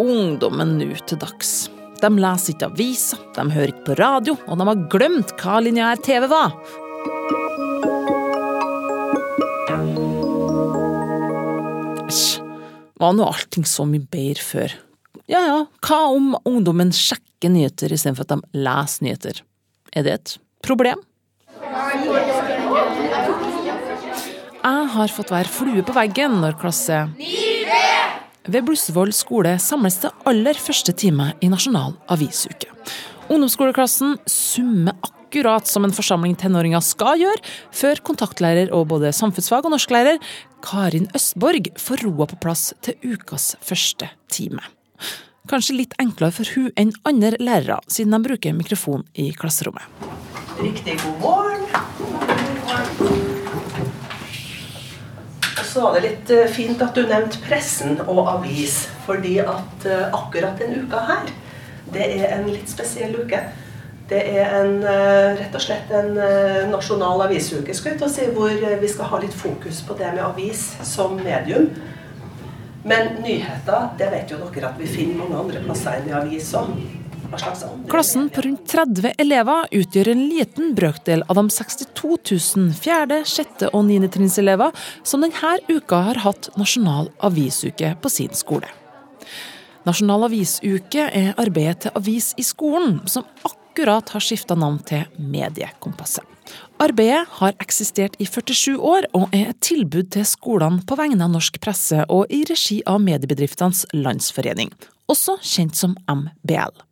ungdommen nå til dags? De leser ikke aviser, de hører ikke på radio, og de har glemt hva lineær TV var. Æsj, var nå allting så mye bedre før? Ja ja, hva om ungdommen sjekker nyheter istedenfor at de leser nyheter? Er det et problem? Jeg har fått være flue på veggen når klasse ved Blussvoll skole samles det aller første time i Nasjonal avisuke. Ungdomsskoleklassen summer akkurat som en forsamling tenåringer skal gjøre, før kontaktlærer og både samfunnsfag og norsklærer Karin Østborg får roa på plass til ukas første time. Kanskje litt enklere for hun enn andre lærere, siden de bruker mikrofon i klasserommet. Riktig god morgen. Og så var det litt eh, fint at du nevnte pressen og avis, fordi at eh, akkurat denne uka her, det er en litt spesiell uke. Det er en, eh, rett og slett en nasjonal avisuke, si, hvor vi skal ha litt fokus på det med avis som medium. Men nyheter, det vet jo dere at vi finner mange andre plasser enn i avis òg. Klassen på rundt 30 elever utgjør en liten brøkdel av de 62 000 fjerde, sjette og niendetrinnselever som denne uka har hatt nasjonal avisuke på sin skole. Nasjonal avisuke er arbeidet til Avis i skolen, som akkurat har skifta navn til Mediekompasset. Arbeidet har eksistert i 47 år, og er et tilbud til skolene på vegne av norsk presse og i regi av Mediebedriftenes Landsforening, også kjent som MBL.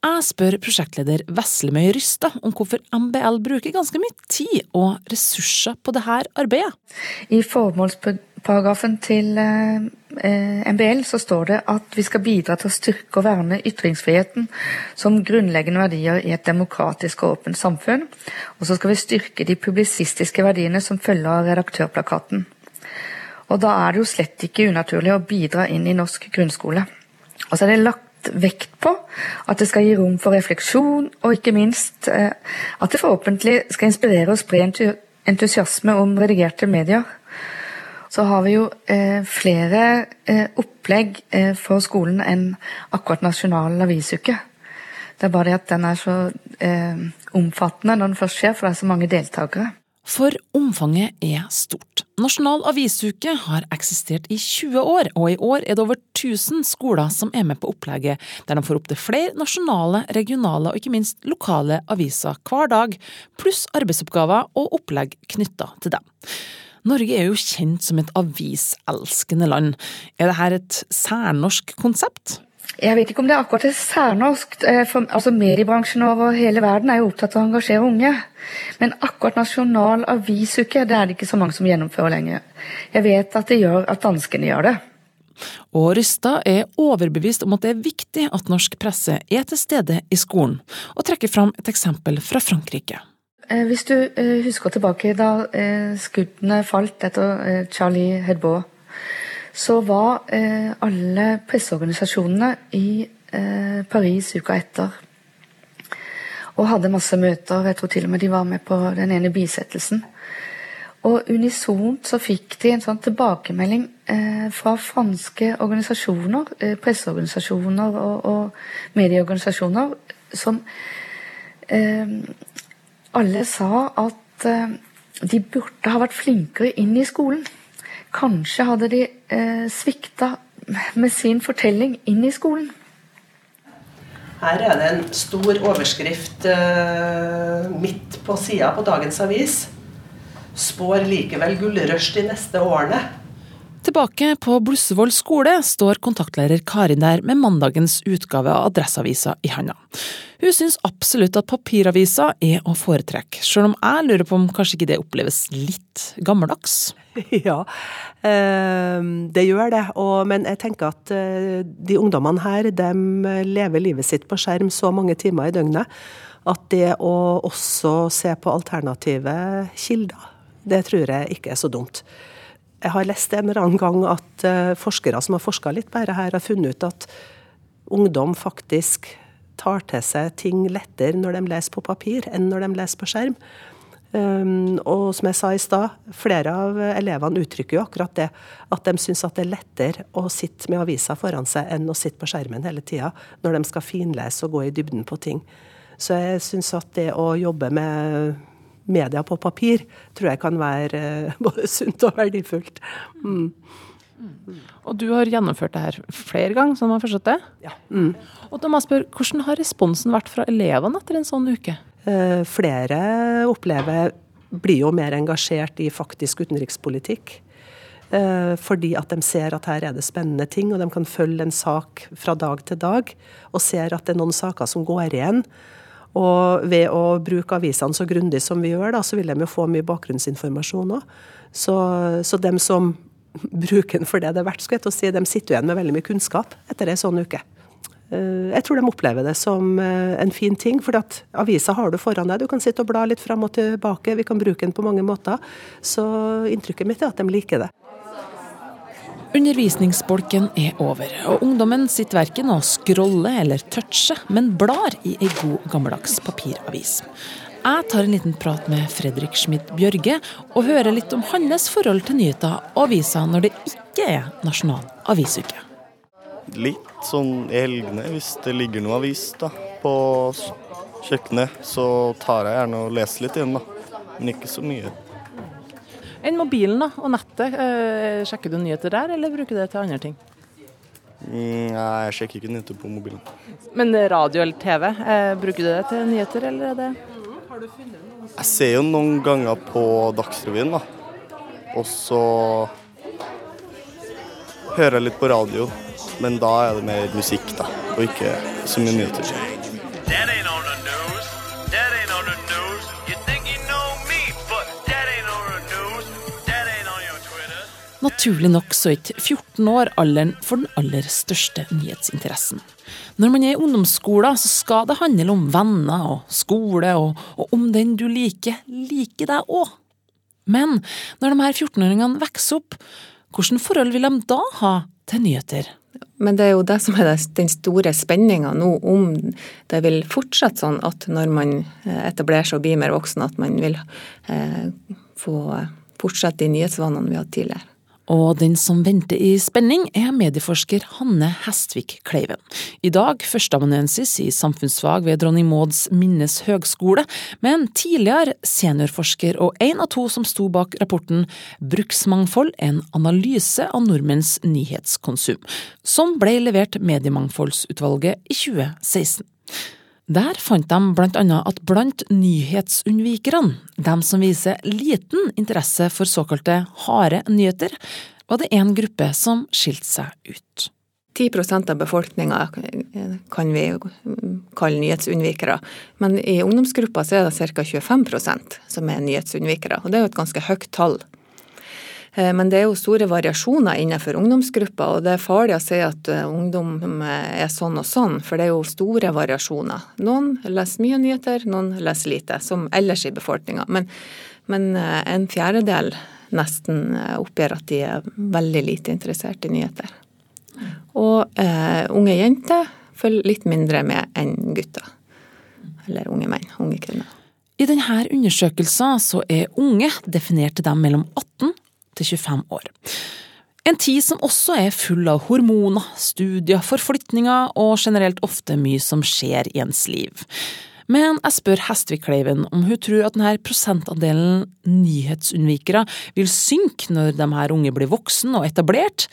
Jeg spør prosjektleder Veslemøy Rystad om hvorfor MBL bruker ganske mye tid og ressurser på dette arbeidet. I formålsparagrafen til eh, MBL så står det at vi skal bidra til å styrke og verne ytringsfriheten som grunnleggende verdier i et demokratisk og åpent samfunn. Og så skal vi styrke de publisistiske verdiene som følger av redaktørplakaten. Og da er det jo slett ikke unaturlig å bidra inn i norsk grunnskole. Og så er det lagt vekt på at det skal gi rom for refleksjon, og ikke minst eh, at det forhåpentlig skal inspirere og spre entusiasme om redigerte medier. Så har vi jo eh, flere eh, opplegg for skolen enn akkurat Nasjonal avisuke. Det er bare det at den er så omfattende når den først skjer, for det er så mange deltakere. For omfanget er stort. Nasjonal avisuke har eksistert i 20 år, og i år er det over 1000 skoler som er med på opplegget, der de får opptil flere nasjonale, regionale og ikke minst lokale aviser hver dag, pluss arbeidsoppgaver og opplegg knytta til dem. Norge er jo kjent som et aviselskende land. Er dette et særnorsk konsept? Jeg vet ikke om det er akkurat det særnorsk. Eh, for, altså Mediebransjen over hele verden er jo opptatt av å engasjere unge. Men akkurat nasjonal avisuke det er det ikke så mange som gjennomfører lenger. Jeg vet at det gjør at danskene gjør det. Og Rystad er overbevist om at det er viktig at norsk presse er til stede i skolen, og trekker fram et eksempel fra Frankrike. Eh, hvis du eh, husker tilbake da skuddene falt etter Charlie Hebdo, så var eh, alle presseorganisasjonene i eh, Paris uka etter. Og hadde masse møter. Jeg tror til og med de var med på den ene bisettelsen. Og unisont så fikk de en sånn tilbakemelding eh, fra franske organisasjoner, eh, presseorganisasjoner og, og medieorganisasjoner, som eh, alle sa at eh, de burde ha vært flinkere inn i skolen. Kanskje hadde de eh, svikta med sin fortelling inn i skolen. Her er det en stor overskrift eh, midt på sida på dagens avis. Spår likevel gullrush de neste årene. Tilbake på Blussevoll skole står kontaktlærer Karin der med mandagens utgave av Adresseavisa i handa. Hun syns absolutt at papiravisa er å foretrekke, sjøl om jeg lurer på om kanskje ikke det oppleves litt gammeldags? Ja, eh, det gjør det. men jeg tenker at eh, de ungdommene her, de lever livet sitt på skjerm så mange timer i døgnet at det å også se på alternative kilder, det tror jeg ikke er så dumt. Jeg har lest en eller annen gang at eh, forskere som har forska litt bare her, har funnet ut at ungdom faktisk tar til seg ting lettere når de leser på papir, enn når de leser på skjerm. Um, og som jeg sa i stad, flere av elevene uttrykker jo akkurat det. At de syns at det er lettere å sitte med avisa foran seg enn å sitte på skjermen hele tida, når de skal finlese og gå i dybden på ting. Så jeg syns at det å jobbe med media på papir, tror jeg kan være både sunt og verdifullt. Mm. Og du har gjennomført det her flere ganger, sånn har forstått det? Ja. Mm. Og da må jeg spørre, Hvordan har responsen vært fra elevene etter en sånn uke? Eh, flere opplever blir jo mer engasjert i faktisk utenrikspolitikk. Eh, fordi at de ser at her er det spennende ting, og de kan følge en sak fra dag til dag. Og ser at det er noen saker som går igjen. Og ved å bruke avisene så grundig som vi gjør, da, så vil de jo få mye bakgrunnsinformasjon òg. Så, så dem som bruker den for det det er verdt, skal jeg si, de sitter igjen med veldig mye kunnskap etter ei sånn uke. Eh, jeg tror de opplever det som eh, en fin ting, for avisa har du foran deg. Du kan sitte og bla litt fram og tilbake, vi kan bruke den på mange måter. Så inntrykket mitt er at de liker det. Undervisningsbolken er over, og ungdommen sitter verken og scroller eller toucher, men blar i ei god gammeldags papiravis. Jeg tar en liten prat med Fredrik Schmidt Bjørge, og hører litt om hans forhold til nyheter og aviser når det ikke er nasjonal avisuke. Litt sånn i helgene, hvis det ligger noe avis da, på kjøkkenet, så tar jeg gjerne og leser litt igjen, da. Men ikke så mye. Enn mobilen da, og nettet, eh, sjekker du nyheter der, eller bruker du det til andre ting? Mm, nei, jeg sjekker ikke nyheter på mobilen. Men radio eller TV, eh, bruker du det til nyheter, eller er det Jeg ser jo noen ganger på Dagsrevyen, da. Og så hører jeg litt på radio men da er det mer musikk, da, og ikke så mye nyheter. Naturlig nok så er ikke 14 år alderen for den aller største nyhetsinteressen. Når man er i ungdomsskolen, så skal det handle om venner og skole, og, og om den du liker, liker deg òg. Men når de her 14-åringene vokser opp, hvilket forhold vil de da ha til nyheter? Men det er jo det som er den store spenninga nå, om det vil fortsette sånn at når man eh, etablerer seg og blir mer voksen, at man vil eh, få fortsette de nyhetsvanene vi hadde tidligere. Og den som venter i spenning, er medieforsker Hanne Hestvik Kleiven. I dag førsteamanuensis i samfunnsfag ved Dronning Mauds Minnes høgskole, men tidligere seniorforsker og en av to som sto bak rapporten Bruksmangfold en analyse av nordmenns nyhetskonsum, som ble levert Mediemangfoldsutvalget i 2016. Der fant de blant annet at blant nyhetsunnvikerne, dem som viser liten interesse for såkalte harde nyheter, var det én gruppe som skilte seg ut. 10% av befolkninga kan vi kalle nyhetsunnvikere, men i ungdomsgruppa er det ca. 25% som er nyhetsunnvikere, og det er jo et ganske høyt tall. Eh, men det er jo store variasjoner innenfor ungdomsgrupper, og det er farlig å si at eh, ungdom eh, er sånn og sånn, for det er jo store variasjoner. Noen leser mye nyheter, noen leser lite, som ellers i befolkninga. Men, men, en fjerdedel nesten oppgir at de er veldig lite interessert i nyheter. Og eh, unge jenter følger litt mindre med enn gutter. Eller unge menn, unge kvinner. I denne undersøkelsen så er unge definert til dem mellom 18 til 25 år. En tid som også er full av hormoner, studier, forflytninger og generelt ofte mye som skjer i ens liv. Men jeg spør Hestvik Kleiven om hun tror at denne prosentandelen nyhetsunnvikere vil synke når de her unge blir voksen og etablert,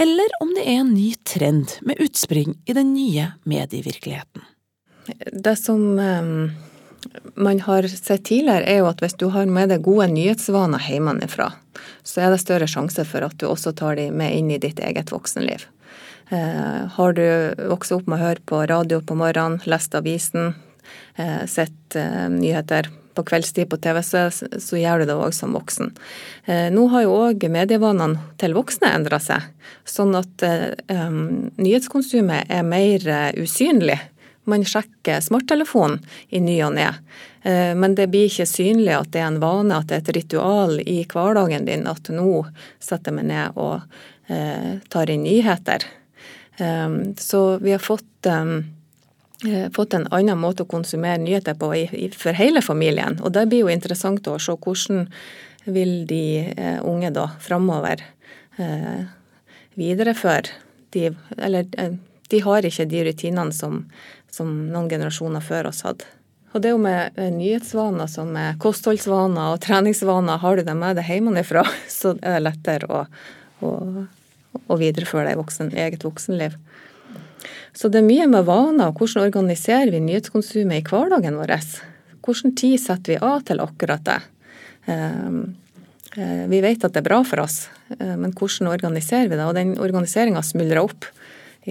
eller om det er en ny trend med utspring i den nye medievirkeligheten. Det som um man har sett tidligere, er jo at hvis du har med deg gode nyhetsvaner hjemmefra, så er det større sjanse for at du også tar de med inn i ditt eget voksenliv. Eh, har du vokst opp med å høre på radio på morgenen, lest avisen, eh, sett eh, nyheter på kveldstid på TV, så, så gjør du det òg som voksen. Eh, nå har jo òg medievanene til voksne endra seg, sånn at eh, nyhetskonsumet er mer eh, usynlig man sjekker smarttelefonen i ny og ne. Eh, men det blir ikke synlig at det er en vane, at det er et ritual i hverdagen din at nå setter jeg ned og eh, tar inn nyheter. Eh, så vi har fått fått en annen måte å konsumere nyheter på for hele familien. Og det blir jo interessant å se hvordan vil de unge da framover videreføre de Eller de har ikke de rutinene som, som noen generasjoner før oss hadde. Og det er jo med nyhetsvaner som med kostholdsvaner og treningsvaner, har du dem med deg hjemmefra, så er det lettere å, å, å videreføre det i voksen, eget voksenliv. Så det er mye med vaner, og hvordan organiserer vi nyhetskonsumet i hverdagen vår? Hvordan tid setter vi av til akkurat det? Ehm, eh, vi vet at det er bra for oss, eh, men hvordan organiserer vi det? Og den organiseringa smuldrer opp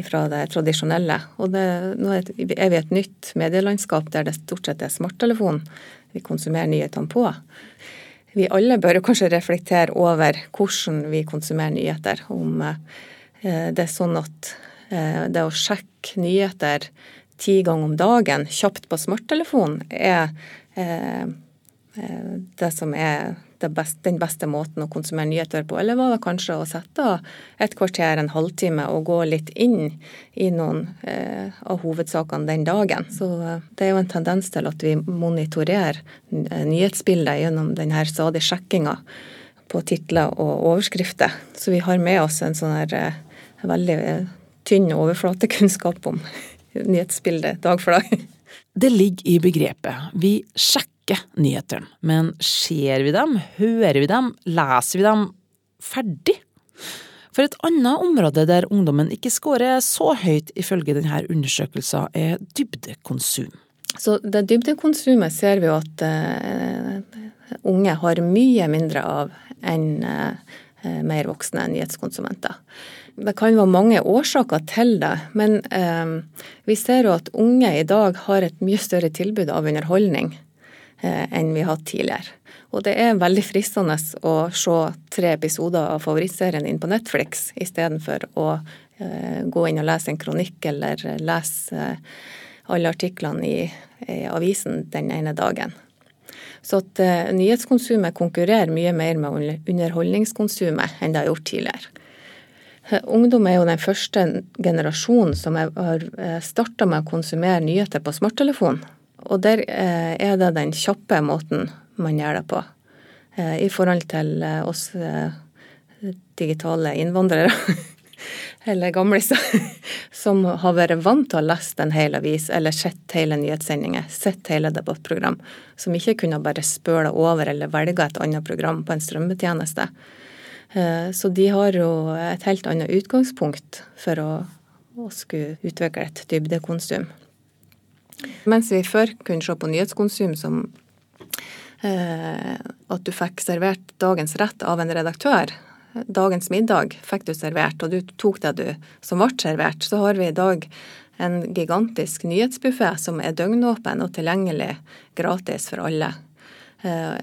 fra det tradisjonelle. Og det, nå er vi i et nytt medielandskap der det stort sett er smarttelefon vi konsumerer nyhetene på. Vi alle bør kanskje reflektere over hvordan vi konsumerer nyheter. Om eh, det er sånn at eh, det å sjekke nyheter ti ganger om dagen kjapt på smarttelefon er eh, det som er beste, den beste måten å konsumere nyheter på? Eller var det kanskje å sette et kvarter, en halvtime og gå litt inn i noen eh, av hovedsakene den dagen? Så eh, det er jo en tendens til at vi monitorerer eh, nyhetsbildet gjennom denne stadige sjekkinga på titler og overskrifter. Så vi har med oss en sånn her eh, veldig eh, tynn overflatekunnskap om nyhetsbildet dag for dag. Det ligger i begrepet. Vi sjekker ikke nyhetene. Men ser vi dem, hører vi dem, leser vi dem ferdig? For et annet område der ungdommen ikke scorer så høyt ifølge denne undersøkelsen, er dybdekonsum. Så det dybdekonsumet ser vi jo at uh, unge har mye mindre av enn uh, mer voksne nyhetskonsumenter. Det kan være mange årsaker til det, men uh, vi ser jo at unge i dag har et mye større tilbud av underholdning Eh, enn vi har hatt tidligere. Og det er veldig fristende å se tre episoder av favorittserien inn på Netflix, istedenfor å eh, gå inn og lese en kronikk eller lese eh, alle artiklene i, avisen den ene dagen. Så at nyhetskonsumet konkurrerer mye mer med underholdningskonsumet enn det har gjort tidligere. Ungdom er jo den første generasjonen som har starta med å konsumere nyheter på smarttelefon. Og der eh, er det den kjappe måten man gjør det på. Eh, I forhold til eh, oss digitale innvandrere, eller gamliser, som har vært vant til å lese en hel avis eller sett hele nyhetssendinger, sett hele debattprogram, som ikke kunne bare spøle over eller velge et annet program på en strømmetjeneste. Så de har jo et helt annet utgangspunkt for å, å skulle utvikle et dybdekonsum. Mens vi før kunne se på nyhetskonsum som eh, at du fikk servert dagens rett av en redaktør. Dagens middag fikk du servert, og du tok det du som ble servert. Så har vi i dag en gigantisk nyhetsbuffé som er døgnåpen og tilgjengelig gratis for alle. Eh,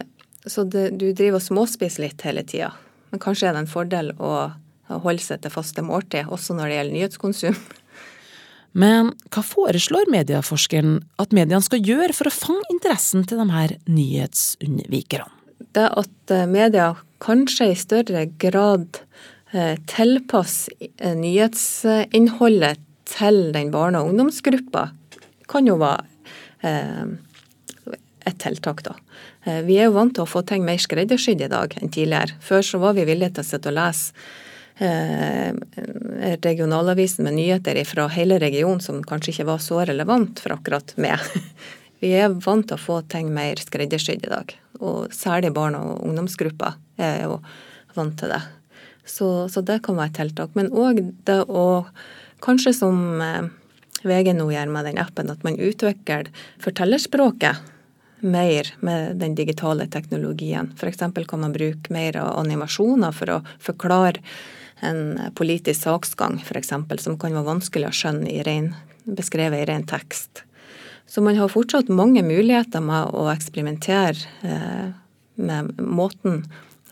så det, du driver og småspiser litt hele tida. Men kanskje er det en fordel å holde seg til faste måltid, også når det gjelder nyhetskonsum. Men hva foreslår medieforskeren at mediene skal gjøre for å fange interessen til de her nyhetsunnvikerne? Det at eh, media kanskje i større grad eh, tilpasser eh, nyhetsinnholdet til den barne- og ungdomsgruppa, kan jo være et tiltak, da. Vi er jo vant til å få ting mer skreddersydd i dag enn tidligere. Før så var vi villige til å sitte og lese regionalavisen med nyheter fra hele regionen som kanskje ikke var så relevant for akkurat meg. Vi er vant til å få ting mer skreddersydd i dag, og særlig barn og ungdomsgrupper er jo vant til det. Så, så det kan være et tiltak. Men òg det å, kanskje som eh, VG nå gjør med den appen, at man utvikler fortellerspråket mer med den digitale teknologien. F.eks. kan man bruke mer animasjoner for å forklare en politisk saksgang, f.eks., som kan være vanskelig å skjønne i ren, beskrevet i ren tekst. Så man har fortsatt mange muligheter med å eksperimentere eh, med måten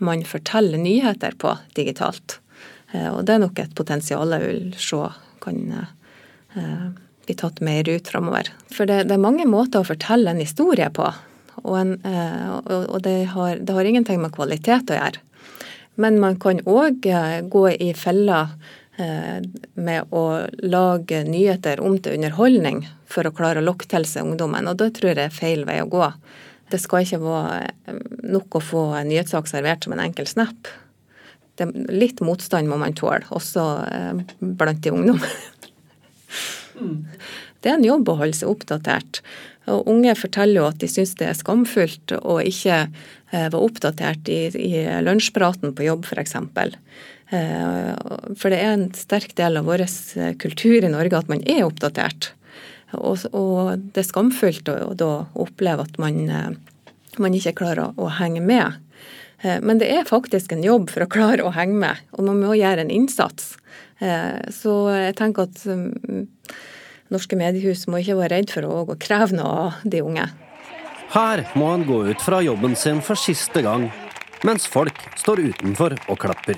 man forteller nyheter på digitalt. Eh, og det er nok et potensial jeg vil se kan eh, bli tatt mer ut framover. For det, det, er mange måter å fortelle en historie på. Og, en, og det, har, det har ingenting med kvalitet å gjøre. Men man kan òg eh, gå i fella med å lage nyheter om til underholdning for å klare å lokke til seg ungdommen. Og da tror jeg er feil vei å gå. Det skal ikke være nok å få en nyhetssak servert som en enkel snap. Det, litt motstand må man tåle, også blant de ungdom. Det er en jobb å holde seg oppdatert. Og unge forteller jo at de syns det er skamfullt å ikke eh, være oppdatert i, i lunsjpraten på jobb, f.eks. Eh, for det er en sterk del av vår eh, kultur i Norge at man er oppdatert. Og, og det er skamfullt å da oppleve at man, man ikke klarer å, å henge med. Men det er faktisk en jobb for å klare å henge med, og man må gjøre en innsats. Så jeg tenker at mm, norske mediehus må ikke være redd for å kreve noe av de unge. Her må han gå ut fra jobben sin for siste gang, mens folk står utenfor og klapper.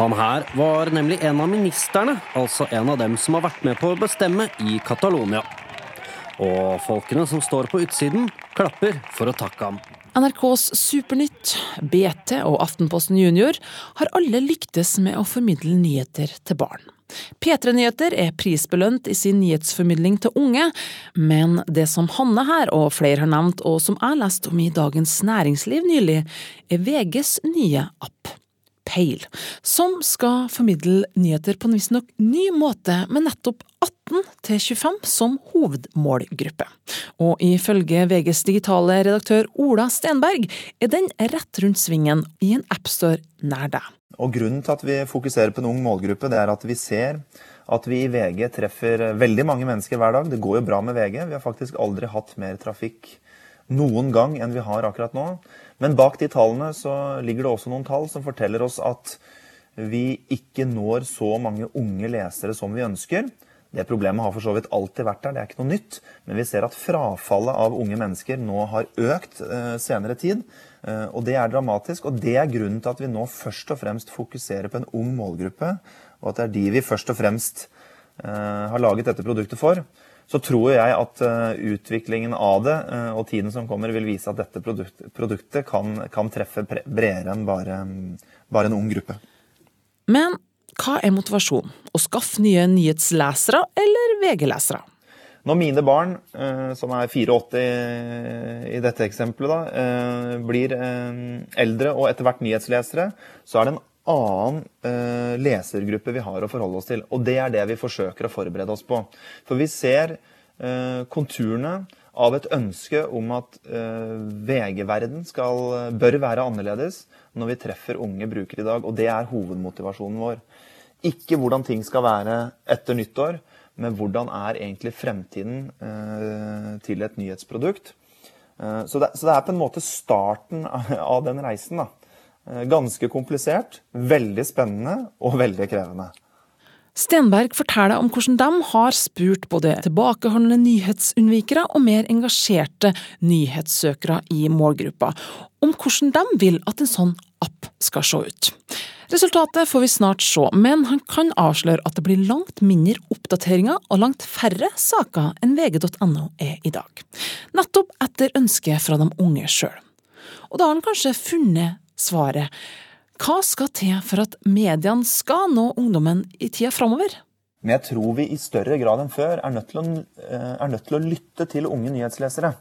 Han her var nemlig en av ministerne, altså en av dem som har vært med på å bestemme i Catalonia. Og folkene som står på utsiden, klapper for å takke ham. NRKs Supernytt, BT og Aftenposten Junior har alle lyktes med å formidle nyheter til barn. P3 Nyheter er prisbelønt i sin nyhetsformidling til unge, men det som Hanne her og flere har nevnt, og som jeg leste om i Dagens Næringsliv nylig, er VGs nye app. Peil, som skal formidle nyheter på en visstnok ny måte, med nettopp 18 25 som hovedmålgruppe. Og ifølge VGs digitale redaktør Ola Stenberg er den rett rundt svingen i en appstore nær deg. Og Grunnen til at vi fokuserer på en ung målgruppe, det er at vi ser at vi i VG treffer veldig mange mennesker hver dag. Det går jo bra med VG. Vi har faktisk aldri hatt mer trafikk noen gang enn vi har akkurat nå. Men bak de tallene så ligger det også noen tall som forteller oss at vi ikke når så mange unge lesere som vi ønsker. Det problemet har for så vidt alltid vært der, det er ikke noe nytt. Men vi ser at frafallet av unge mennesker nå har økt eh, senere tid. Eh, og det er dramatisk, og det er grunnen til at vi nå først og fremst fokuserer på en ung målgruppe, og at det er de vi først og fremst eh, har laget dette produktet for. Så tror jeg at eh, utviklingen av det og tiden som kommer, vil vise at dette produktet kan, kan treffe bredere enn bare, bare en ung gruppe. Men hva er motivasjonen? Å skaffe nye nyhetslesere eller VG-lesere? Når mine barn, eh, som er 84 i dette eksempelet, da, eh, blir eh, eldre og etter hvert nyhetslesere, så er det en annen lesergruppe vi har å forholde oss til. Og det er det vi forsøker å forberede oss på. For vi ser konturene av et ønske om at VG-verden bør være annerledes når vi treffer unge brukere i dag. Og det er hovedmotivasjonen vår. Ikke hvordan ting skal være etter nyttår, men hvordan er egentlig fremtiden eh, til et nyhetsprodukt. Eh, så det, så det, er på en måte starten av den reisen. da. Eh, ganske komplisert, veldig spennende og veldig krevende. Stenberg forteller om hvordan de har spurt både tilbakeholdne nyhetsunnvikere og mer engasjerte nyhetssøkere i målgruppa, om hvordan de vil at en sånn app skal se ut. Resultatet får vi snart se, men han kan avsløre at det blir langt mindre oppdateringer og langt færre saker enn vg.no er i dag. Nettopp etter ønske fra de unge sjøl. Og da har han kanskje funnet svaret. Hva skal til for at mediene skal nå ungdommen i tida framover? Men jeg tror vi i større grad enn før er nødt til å, eh, nødt til å lytte til unge nyhetslesere.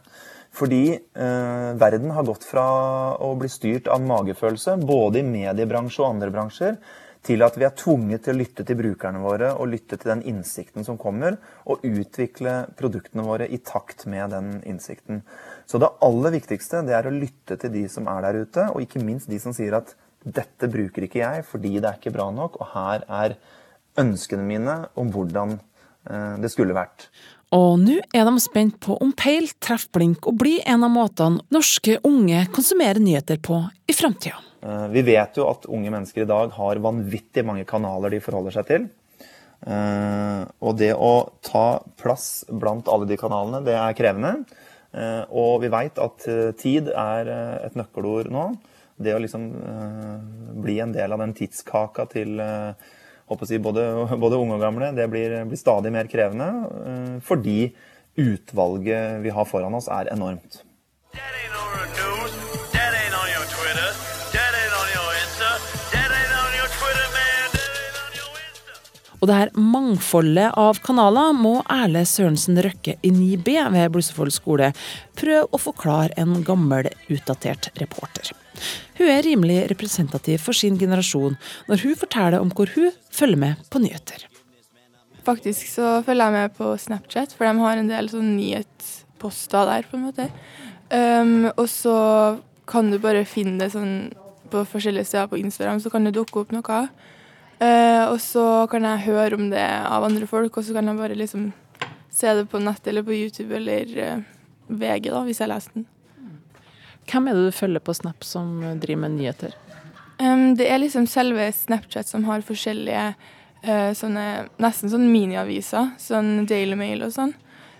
Fordi eh, verden har gått fra å bli styrt av magefølelse, både i mediebransje og andre bransjer, til at vi er tvunget til å lytte til brukerne våre og lytte til den innsikten som kommer, og utvikle produktene våre i takt med den innsikten. Så det aller viktigste det er å lytte til de som er der ute, og ikke minst de som sier at dette bruker ikke jeg fordi det er ikke bra nok, og her er ønskene mine om hvordan eh, det skulle vært. Og nå er de spent på om Peil treffer blink og blir en av måtene norske unge konsumerer nyheter på i framtida. Eh, vi vet jo at unge mennesker i dag har vanvittig mange kanaler de forholder seg til. Eh, og det å ta plass blant alle de kanalene, det er krevende. Og vi veit at tid er et nøkkelord nå. Det å liksom bli en del av den tidskaka til si, både, både, unge og gamle, det blir, blir stadig mer krevende. Eh, fordi utvalget vi har foran oss, er enormt. Og det her mangfoldet av kanaler må Erle Sørensen Røkke i 9B ved Blussefold skole prøve å forklare en gammel, utdatert reporter. Hun er rimelig representativ for sin generasjon når hun forteller om hvor hun følger med på nyheter. Faktisk så følger jeg med på Snapchat, for de har en del sånn nyhetsposter der, på en måte. Um, og så kan du bare finne det sånn på forskjellige steder på Instagram, så kan det dukke opp noe. Uh, og så kan jeg høre om det av andre folk, og så kan jeg bare liksom se det på nett eller på YouTube eller uh, VG, da, hvis jeg leser den. Hvem er det du følger på Snap som driver med nyheter? Um, det er liksom selve Snapchat som har forskjellige uh, sånne nesten sånn miniaviser, sånn Daily Mail og sånn.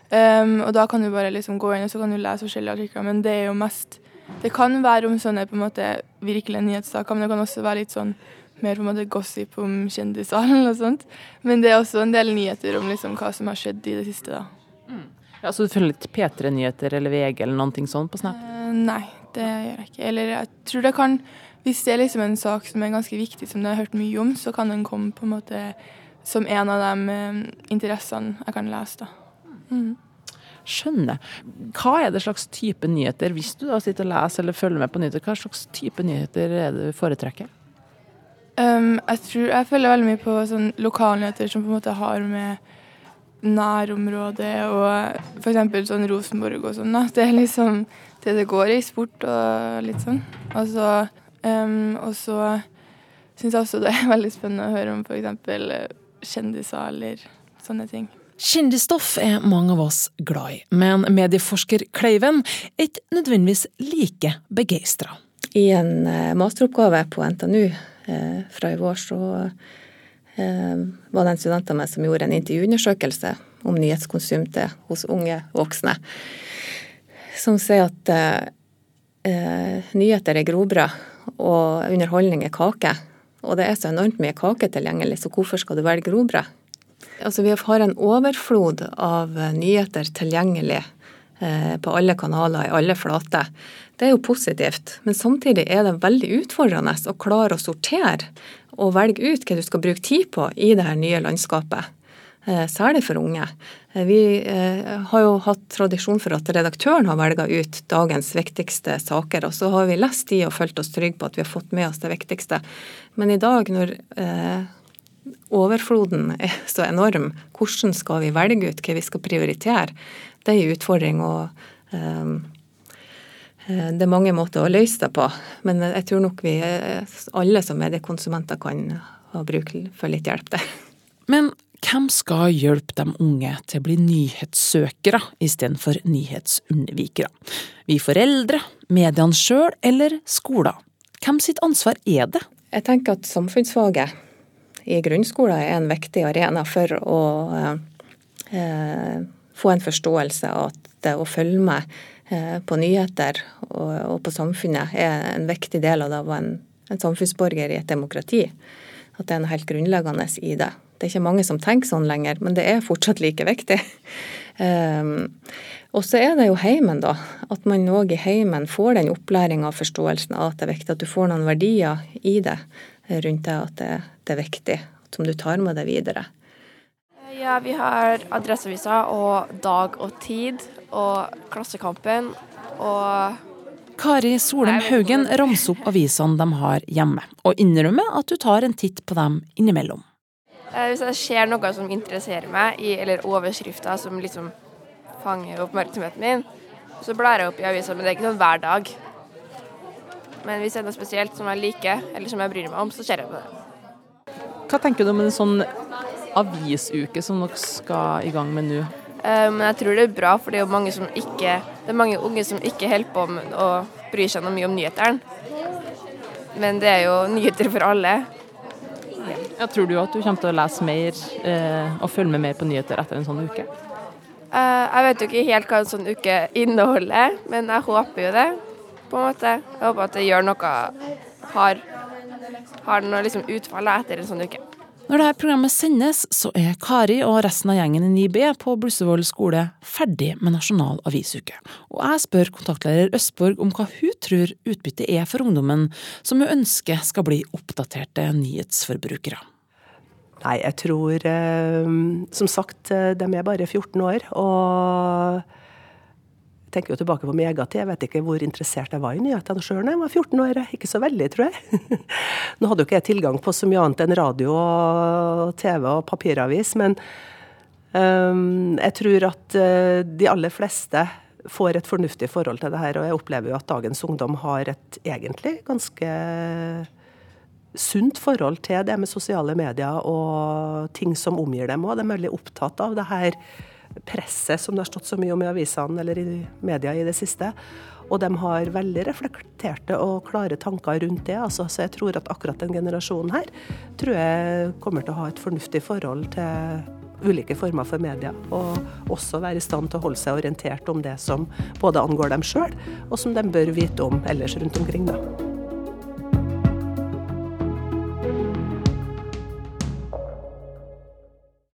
Um, og da kan du bare liksom gå inn og så kan du lese forskjellige artikler, men det er jo mest Det kan være om sånne på en måte virkelige nyhetssaker, men det kan også være litt sånn mer på en måte gossip om kjendiser og sånt. Men det er også en del nyheter om liksom hva som har skjedd i det siste, da. Mm. Ja, Så du følger litt P3-nyheter eller VG eller noe sånt på Snap? Uh, nei, det gjør jeg ikke. Eller jeg tror det kan Hvis det er liksom en sak som er ganske viktig, som jeg har hørt mye om, så kan den komme på en måte som en av de uh, interessene jeg kan lese, da. Mm. Skjønner. Hva er det slags type nyheter, hvis du da sitter og leser eller følger med på nyheter, hva slags type nyheter er det du foretrekker? Um, jeg tror jeg følger veldig mye på sånn lokalnyheter som på en måte har med nærområdet og f.eks. sånn Rosenborg og sånn. Det er liksom det det går i, sport og litt sånn. Og så, um, så syns jeg også det er veldig spennende å høre om f.eks. kjendiser eller sånne ting. Kjendisstoff er mange av oss glad i, men medieforsker Kleiven er ikke nødvendigvis like begeistra. I en eh, masteroppgave på NTNU Eh, fra i vår så eh, var det en student av meg som gjorde en intervjuundersøkelse om nyhetskonsum til, hos unge voksne, som sier at eh, nyheter er grobrød og underholdning er kake. Og det er så enormt mye kake tilgjengelig, så hvorfor skal du velge grobrød? Altså, vi har en overflod av nyheter tilgjengelig Eh, på alle kanaler, i alle flater. Det er jo positivt, men samtidig er det veldig utfordrende å klare å sortere og velge ut hva du skal bruke tid på i det her nye landskapet. Eh, særlig for unge. Eh, vi har jo hatt tradisjon for at redaktøren har velga ut dagens viktigste saker, og så har vi lest de og følt oss trygge på at vi har fått med oss det viktigste. Men i dag, når overfloden er så enorm, hvordan skal vi velge ut hva vi skal prioritere? det er en utfordring. og um, det er mange måter å løse det på, men jeg tror nok vi alle som er det konsumenter kan ha bruk for litt hjelp der. Men hvem skal hjelpe de unge til å bli nyhetssøkere istedenfor nyhetsunnvikere? Vi foreldre, mediene sjøl eller skoler? Hvem sitt ansvar er det? Jeg tenker at samfunnsfaget i grunnskolen er en viktig arena for å eh, få en forståelse av at å følge med eh, på nyheter og, og på samfunnet er en viktig del av det å være en, en samfunnsborger i et demokrati. At det er noe helt grunnleggende i det. Det er ikke mange som tenker sånn lenger, men det er fortsatt like viktig. Um, og så er det jo heimen, da. At man òg i heimen får den opplæringa og forståelsen av at det er viktig at du får noen verdier i det rundt deg, at det, det er viktig. Som du tar med deg videre. Ja, vi har Adresseavisa og Dag og Tid og Klassekampen og Kari Solheim Haugen ramser opp avisene de har hjemme, og innrømmer at du tar en titt på dem innimellom. Eh, hvis jeg ser noe som interesserer meg, eller overskrifter som liksom fanger oppmerksomheten min, så blar jeg opp i avisa, men det er ikke sånn hver dag. Men hvis det er noe spesielt som jeg liker, eller som jeg bryr meg om, så ser jeg på det. Hva tenker du om en sånn avisuke som dere skal i gang med nå? Eh, men jeg tror det er bra, for det er jo mange som ikke Det er mange unge som ikke holder på med å bry seg noe mye om nyhetene. Men det er jo nyheter for alle. Ja, tror du at du kommer til å lese mer eh, og følge med mer på nyheter etter en sånn uke? Eh, jeg vet jo ikke helt hva en sånn uke inneholder, men jeg håper jo det, på en måte. Jeg håper at det gjør noe Har, har noe liksom utfall etter en sånn uke. Når dette programmet sendes, så er Kari og resten av gjengen i 9B på Blussevoll skole ferdig med nasjonal avisuke. Og jeg spør kontaktlærer Østborg om hva hun tror utbyttet er for ungdommen, som hun ønsker skal bli oppdaterte nyhetsforbrukere. Nei, jeg tror eh, Som sagt, eh, de er bare 14 år. Og tenker jo tilbake på min egen. Jeg vet ikke hvor interessert jeg var i nyhetene sjøl da jeg var 14 år. Ikke så veldig, tror jeg. Nå hadde jo ikke jeg tilgang på så mye annet enn radio og TV og papiravis, men um, jeg tror at uh, de aller fleste får et fornuftig forhold til det her. Og jeg opplever jo at dagens ungdom har et egentlig ganske sunt forhold til det med sosiale medier og ting som omgir dem òg. De er veldig opptatt av det her presset som det har stått så mye om i avisene eller i media i det siste. Og de har veldig reflekterte og klare tanker rundt det. Altså. Så jeg tror at akkurat den generasjonen her tror jeg kommer til å ha et fornuftig forhold til ulike former for media. Og også være i stand til å holde seg orientert om det som både angår dem sjøl, og som de bør vite om ellers rundt omkring. da.